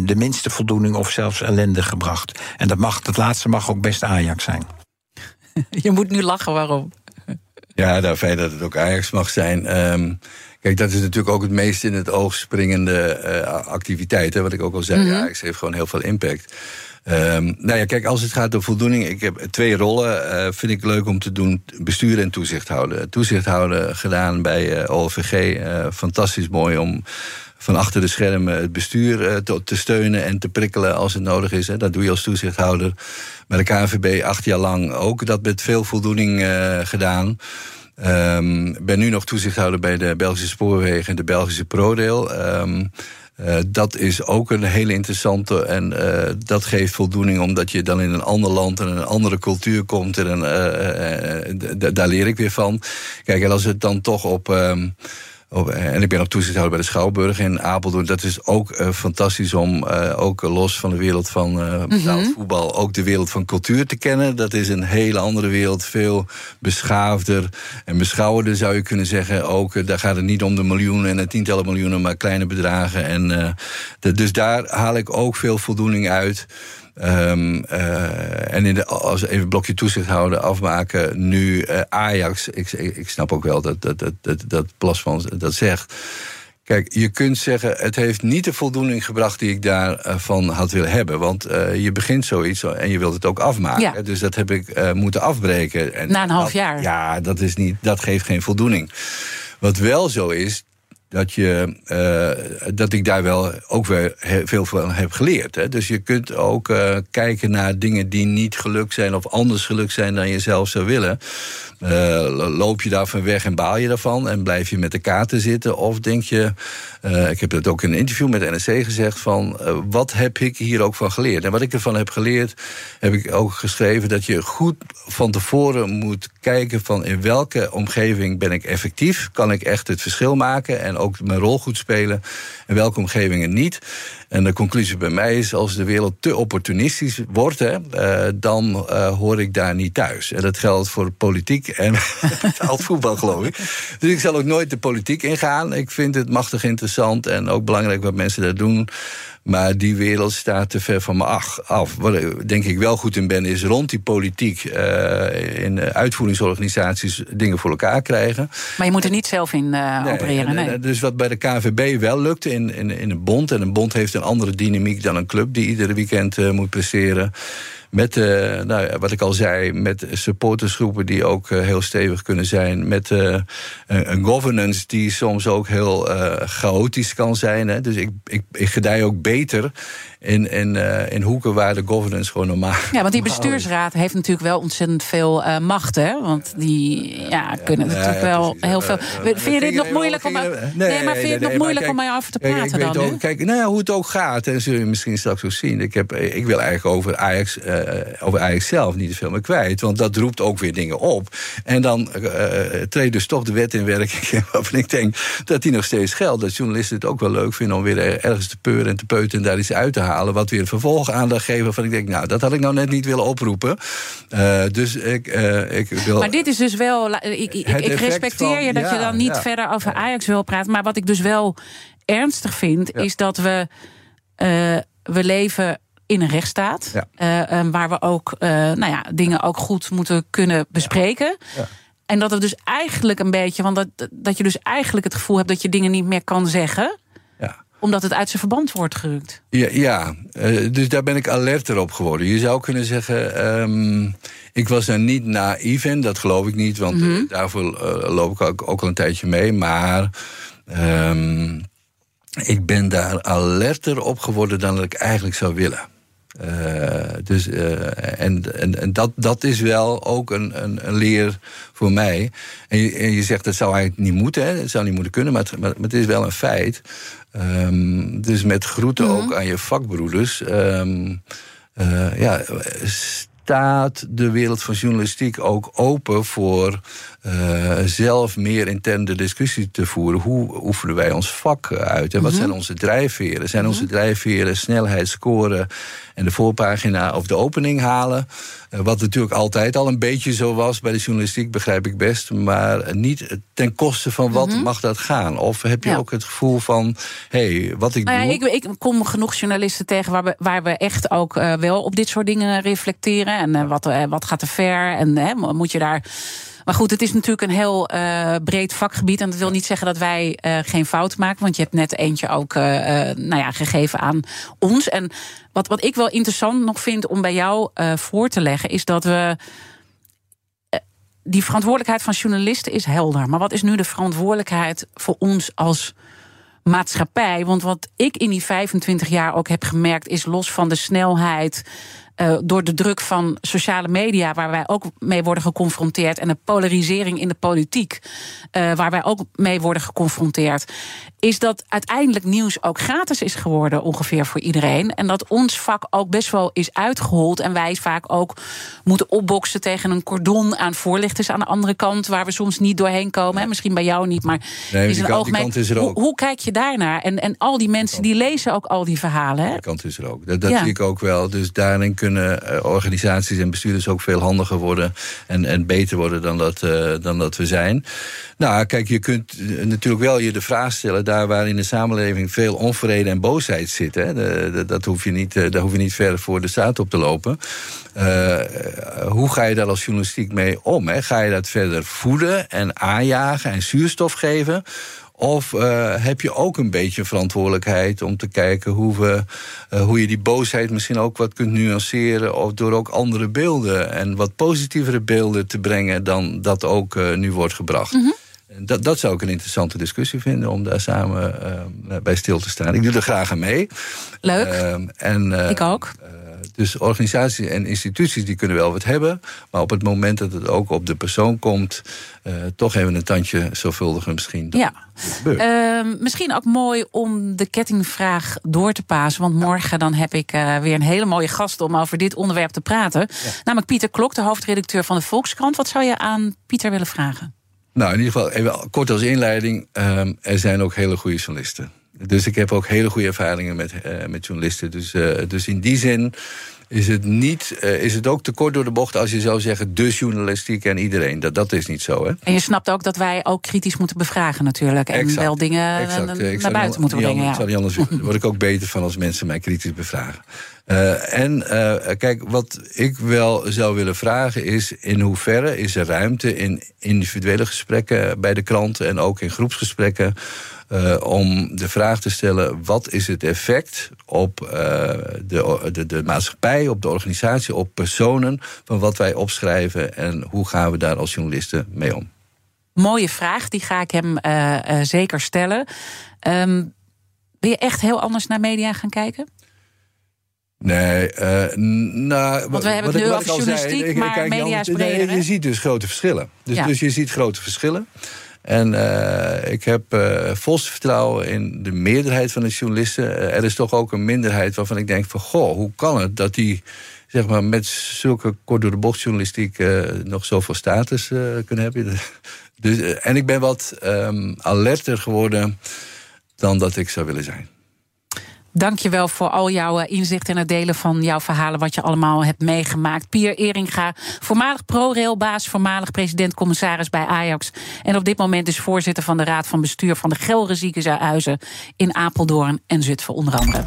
Speaker 5: de minste voldoening of zelfs ellende gebracht? En dat, mag, dat laatste mag ook best Ajax zijn.
Speaker 2: Je moet nu lachen, waarom?
Speaker 3: Ja, nou, fijn dat het ook Ajax mag zijn. Um, kijk, dat is natuurlijk ook het meest in het oog springende uh, activiteit. Hè, wat ik ook al zei, mm -hmm. Ajax heeft gewoon heel veel impact. Um, nou ja, kijk, als het gaat om voldoening, ik heb twee rollen, uh, vind ik leuk om te doen: bestuur en toezicht houden. Toezicht houden gedaan bij uh, OVG, fantastisch mooi om van achter de schermen het bestuur te, te, steunen en te prikkelen als het nodig is. Hè. Dat doe je als toezichthouder. Bij de KNVB acht jaar lang ook dat met veel voldoening uh, gedaan. Um, ben nu nog toezichthouder bij de Belgische Spoorwegen en de Belgische ProRail. Um, dat is ook een hele interessante en dat geeft voldoening omdat je dan in een ander land en een andere cultuur komt en daar leer ik weer van. Kijk, en als het dan toch op. Ehm, en ik ben ook toezichthouder bij de Schouwburg in Apeldoorn. Dat is ook uh, fantastisch om uh, ook los van de wereld van uh, voetbal... ook de wereld van cultuur te kennen. Dat is een hele andere wereld, veel beschaafder en beschouwender zou je kunnen zeggen. Ook, daar gaat het niet om de miljoenen en de tientallen miljoenen... maar kleine bedragen. En, de, dus daar haal ik ook veel voldoening uit... Um, uh, en in de, als even een blokje toezicht houden, afmaken, nu uh, Ajax. Ik, ik, snap ook wel dat, dat, dat, dat, dat Plasman dat zegt. Kijk, je kunt zeggen, het heeft niet de voldoening gebracht die ik daarvan had willen hebben. Want uh, je begint zoiets en je wilt het ook afmaken. Ja. Dus dat heb ik uh, moeten afbreken. En
Speaker 2: Na een half jaar.
Speaker 3: Ja, dat, is niet, dat geeft geen voldoening. Wat wel zo is, dat, je, uh, dat ik daar wel ook weer veel van heb geleerd. Hè. Dus je kunt ook uh, kijken naar dingen die niet gelukt zijn of anders gelukt zijn dan je zelf zou willen. Uh, loop je daarvan weg en baal je daarvan en blijf je met de kaarten zitten? Of denk je, ik heb het ook in een interview met NRC gezegd, van wat heb ik hier ook van geleerd? En wat ik ervan heb geleerd, heb ik ook geschreven dat je goed van tevoren moet kijken van in welke omgeving ben ik effectief? Kan ik echt het verschil maken en ook mijn rol goed spelen en welke omgevingen niet? En de conclusie bij mij is, als de wereld te opportunistisch wordt, hè, uh, dan uh, hoor ik daar niet thuis. En dat geldt voor politiek en betaald voetbal, geloof ik. Dus ik zal ook nooit de politiek ingaan. Ik vind het machtig interessant en ook belangrijk wat mensen daar doen. Maar die wereld staat te ver van me af. Wat ik denk ik wel goed in ben, is rond die politiek uh, in uitvoeringsorganisaties dingen voor elkaar krijgen.
Speaker 2: Maar je moet er niet zelf in uh, opereren. Nee.
Speaker 3: Dus wat bij de KVB wel lukte in, in, in een bond. En een bond heeft een andere dynamiek dan een club die iedere weekend uh, moet presteren. Met, uh, nou, wat ik al zei, met supportersgroepen die ook uh, heel stevig kunnen zijn. Met uh, een governance die soms ook heel chaotisch kan zijn. Hè. Dus ik, ik, ik gedij ook beter in, in, in hoeken waar de governance gewoon normaal
Speaker 2: Ja, want die bestuursraad heeft natuurlijk wel ontzettend veel macht, hè? Want die ja, kunnen ja, natuurlijk wel heel veel. vind je dit nog moeilijk om. Nee, nee, maar vind je het nog moeilijk om mij over te praten
Speaker 3: kijk,
Speaker 2: dan?
Speaker 3: Ook, kijk, nou ja, hoe het ook gaat, en zul je misschien straks ook zien. Ik, heb, ik wil eigenlijk over Ajax, over Ajax zelf niet te veel meer kwijt. Want dat roept ook weer dingen op. En dan treedt dus toch de wet in werking. waarvan ik denk dat die nog steeds geldt. Dat journalisten het ook wel leuk vinden om weer ergens te peuren en te peuten en daar iets uit te halen wat weer vervolg aandacht geven. Van ik denk, nou, dat had ik nou net niet willen oproepen. Dus ik, ik wil.
Speaker 2: Maar dit is dus wel. Ik, ik, ik respecteer van, je dat ja, je dan niet ja, verder over Ajax wil praten. Maar wat ik dus wel ernstig vind, is dat we. Uh, we leven in een rechtsstaat. Ja. waar we ook nou ja, dingen ook goed moeten kunnen bespreken. Ja. En dat we dus eigenlijk een beetje, want dat, dat je dus eigenlijk het gevoel hebt dat je dingen niet meer kan zeggen omdat het uit zijn verband wordt gerukt.
Speaker 3: Ja, ja. Uh, dus daar ben ik alerter op geworden. Je zou kunnen zeggen, um, ik was er niet naïef in, dat geloof ik niet, want mm -hmm. daarvoor uh, loop ik ook, ook, al een tijdje mee. Maar um, ik ben daar alerter op geworden dan dat ik eigenlijk zou willen. Uh, dus, uh, en en, en dat, dat is wel ook een, een, een leer voor mij. En je, en je, zegt dat zou eigenlijk niet moeten, hè? dat zou niet moeten kunnen, maar het, maar, maar het is wel een feit. Um, dus met groeten -hmm. ook aan je vakbroeders. Um, uh, ja, staat de wereld van journalistiek ook open voor uh, zelf meer interne discussie te voeren. Hoe oefenen wij ons vak uit? En wat mm -hmm. zijn onze drijfveren? Zijn mm -hmm. onze drijfveren snelheid scoren en de voorpagina of de opening halen? Uh, wat natuurlijk altijd al een beetje zo was bij de journalistiek, begrijp ik best. Maar niet ten koste van wat mm -hmm. mag dat gaan? Of heb je ja. ook het gevoel van, hé, hey, wat ik
Speaker 2: nou
Speaker 3: doe...
Speaker 2: Ik, ik, kom genoeg journalisten tegen waar we, waar we echt ook uh, wel op dit soort dingen reflecteren. En wat, wat gaat te ver? En moet je daar maar goed, het is natuurlijk een heel uh, breed vakgebied. En dat wil niet zeggen dat wij uh, geen fout maken. Want je hebt net eentje ook uh, nou ja, gegeven aan ons. En wat, wat ik wel interessant nog vind om bij jou voor te leggen, is dat we. Die verantwoordelijkheid van journalisten is helder. Maar wat is nu de verantwoordelijkheid voor ons als maatschappij? Want wat ik in die 25 jaar ook heb gemerkt, is los van de snelheid uh, door de druk van sociale media, waar wij ook mee worden geconfronteerd, en de polarisering in de politiek, uh, waar wij ook mee worden geconfronteerd, is dat uiteindelijk nieuws ook gratis is geworden, ongeveer voor iedereen. En dat ons vak ook best wel is uitgehold. En wij vaak ook moeten opboksen tegen een cordon aan voorlichters aan de andere kant, waar we soms niet doorheen komen. Misschien bij jou niet, maar
Speaker 3: nee, is een algemeen.
Speaker 2: Hoe, hoe, kijk je daarnaar? En, en al die mensen die lezen ook al die verhalen. Hè?
Speaker 3: Die kant is er ook. Dat, dat zie ik ook wel. Dus daarin kunnen eh, organisaties en bestuurders ook veel handiger worden en, en beter worden dan dat, uh, dan dat we zijn. Nou, kijk, je kunt eh, natuurlijk wel je de vraag stellen, waar in de samenleving veel onvrede en boosheid zit, hè, dat hoef je niet, daar hoef je niet ver voor de staat op te lopen. Uh, hoe ga je daar als journalistiek mee om? Hè? Ga je dat verder voeden en aanjagen en zuurstof geven? Of uh, heb je ook een beetje verantwoordelijkheid om te kijken hoe, we, hoe je die boosheid misschien ook wat kunt nuanceren. Of door ook andere beelden en wat positievere beelden te brengen dan dat ook nu wordt gebracht. -hmm. Dat, dat zou ik een interessante discussie vinden om daar samen bij stil te staan. Ik doe er graag aan mee.
Speaker 2: Leuk. Ehm, en, ik ook.
Speaker 3: Dus organisaties en instituties die kunnen wel wat hebben. Maar op het moment dat het ook op de persoon komt, toch even een tandje zorgvuldiger misschien.
Speaker 2: ja. Uh, misschien ook mooi om de kettingvraag door te pasen. Want morgen dan heb ik weer een hele mooie gast om over dit onderwerp te praten. Ja. Namelijk Pieter Klok, de hoofdredacteur van de Volkskrant. Wat zou je aan Pieter willen vragen?
Speaker 3: Nou, in ieder geval, even kort als inleiding. Uh, er zijn ook hele goede journalisten. Dus ik heb ook hele goede ervaringen met, uh, met journalisten. Dus, uh, dus in die zin is het, niet, uh, is het ook te kort door de bocht als je zou zeggen... de journalistiek en iedereen. Dat, dat is niet zo, hè?
Speaker 2: En je snapt ook dat wij ook kritisch moeten bevragen natuurlijk. En exact, wel dingen exact. naar buiten moeten brengen.
Speaker 3: Ja. Ik zou niet anders, word ik ook beter van als mensen mij kritisch bevragen. Uh, en uh, kijk, wat ik wel zou willen vragen is... in hoeverre is er ruimte in individuele gesprekken bij de kranten... en ook in groepsgesprekken uh, om de vraag te stellen: wat is het effect op uh, de, de, de maatschappij, op de organisatie, op personen van wat wij opschrijven en hoe gaan we daar als journalisten mee om?
Speaker 2: Mooie vraag, die ga ik hem uh, zeker stellen. Um, ben je echt heel anders naar media gaan kijken?
Speaker 3: Nee, uh, nou,
Speaker 2: Want we hebben het nu over journalistiek, zei, maar media is breder.
Speaker 3: Nee, je ziet dus grote verschillen. Dus, ja. dus je ziet grote verschillen. En uh, ik heb uh, volste vertrouwen in de meerderheid van de journalisten. Uh, er is toch ook een minderheid waarvan ik denk van... goh, hoe kan het dat die zeg maar, met zulke kort door de bocht journalistiek... nog zoveel status kunnen hebben? dus, en ik ben wat um, alerter geworden dan dat ik zou willen zijn.
Speaker 2: Dank je wel voor al jouw eh, inzicht en het delen van jouw verhalen, wat je allemaal hebt meegemaakt. Pier Eringa, voormalig ProRailbaas, voormalig president-commissaris bij Ajax. En op dit moment is voorzitter van de Raad van Bestuur van de Gelre Ziekenhuizen in Apeldoorn en Zutphen onder andere.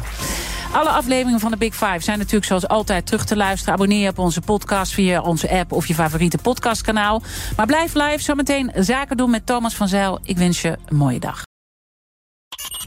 Speaker 2: Alle afleveringen van de Big Five zijn natuurlijk zoals altijd terug te luisteren. Abonneer je op onze podcast via onze app of je favoriete podcastkanaal. Maar blijf live, zometeen zaken doen met Thomas van Zijl. Ik wens je een mooie dag.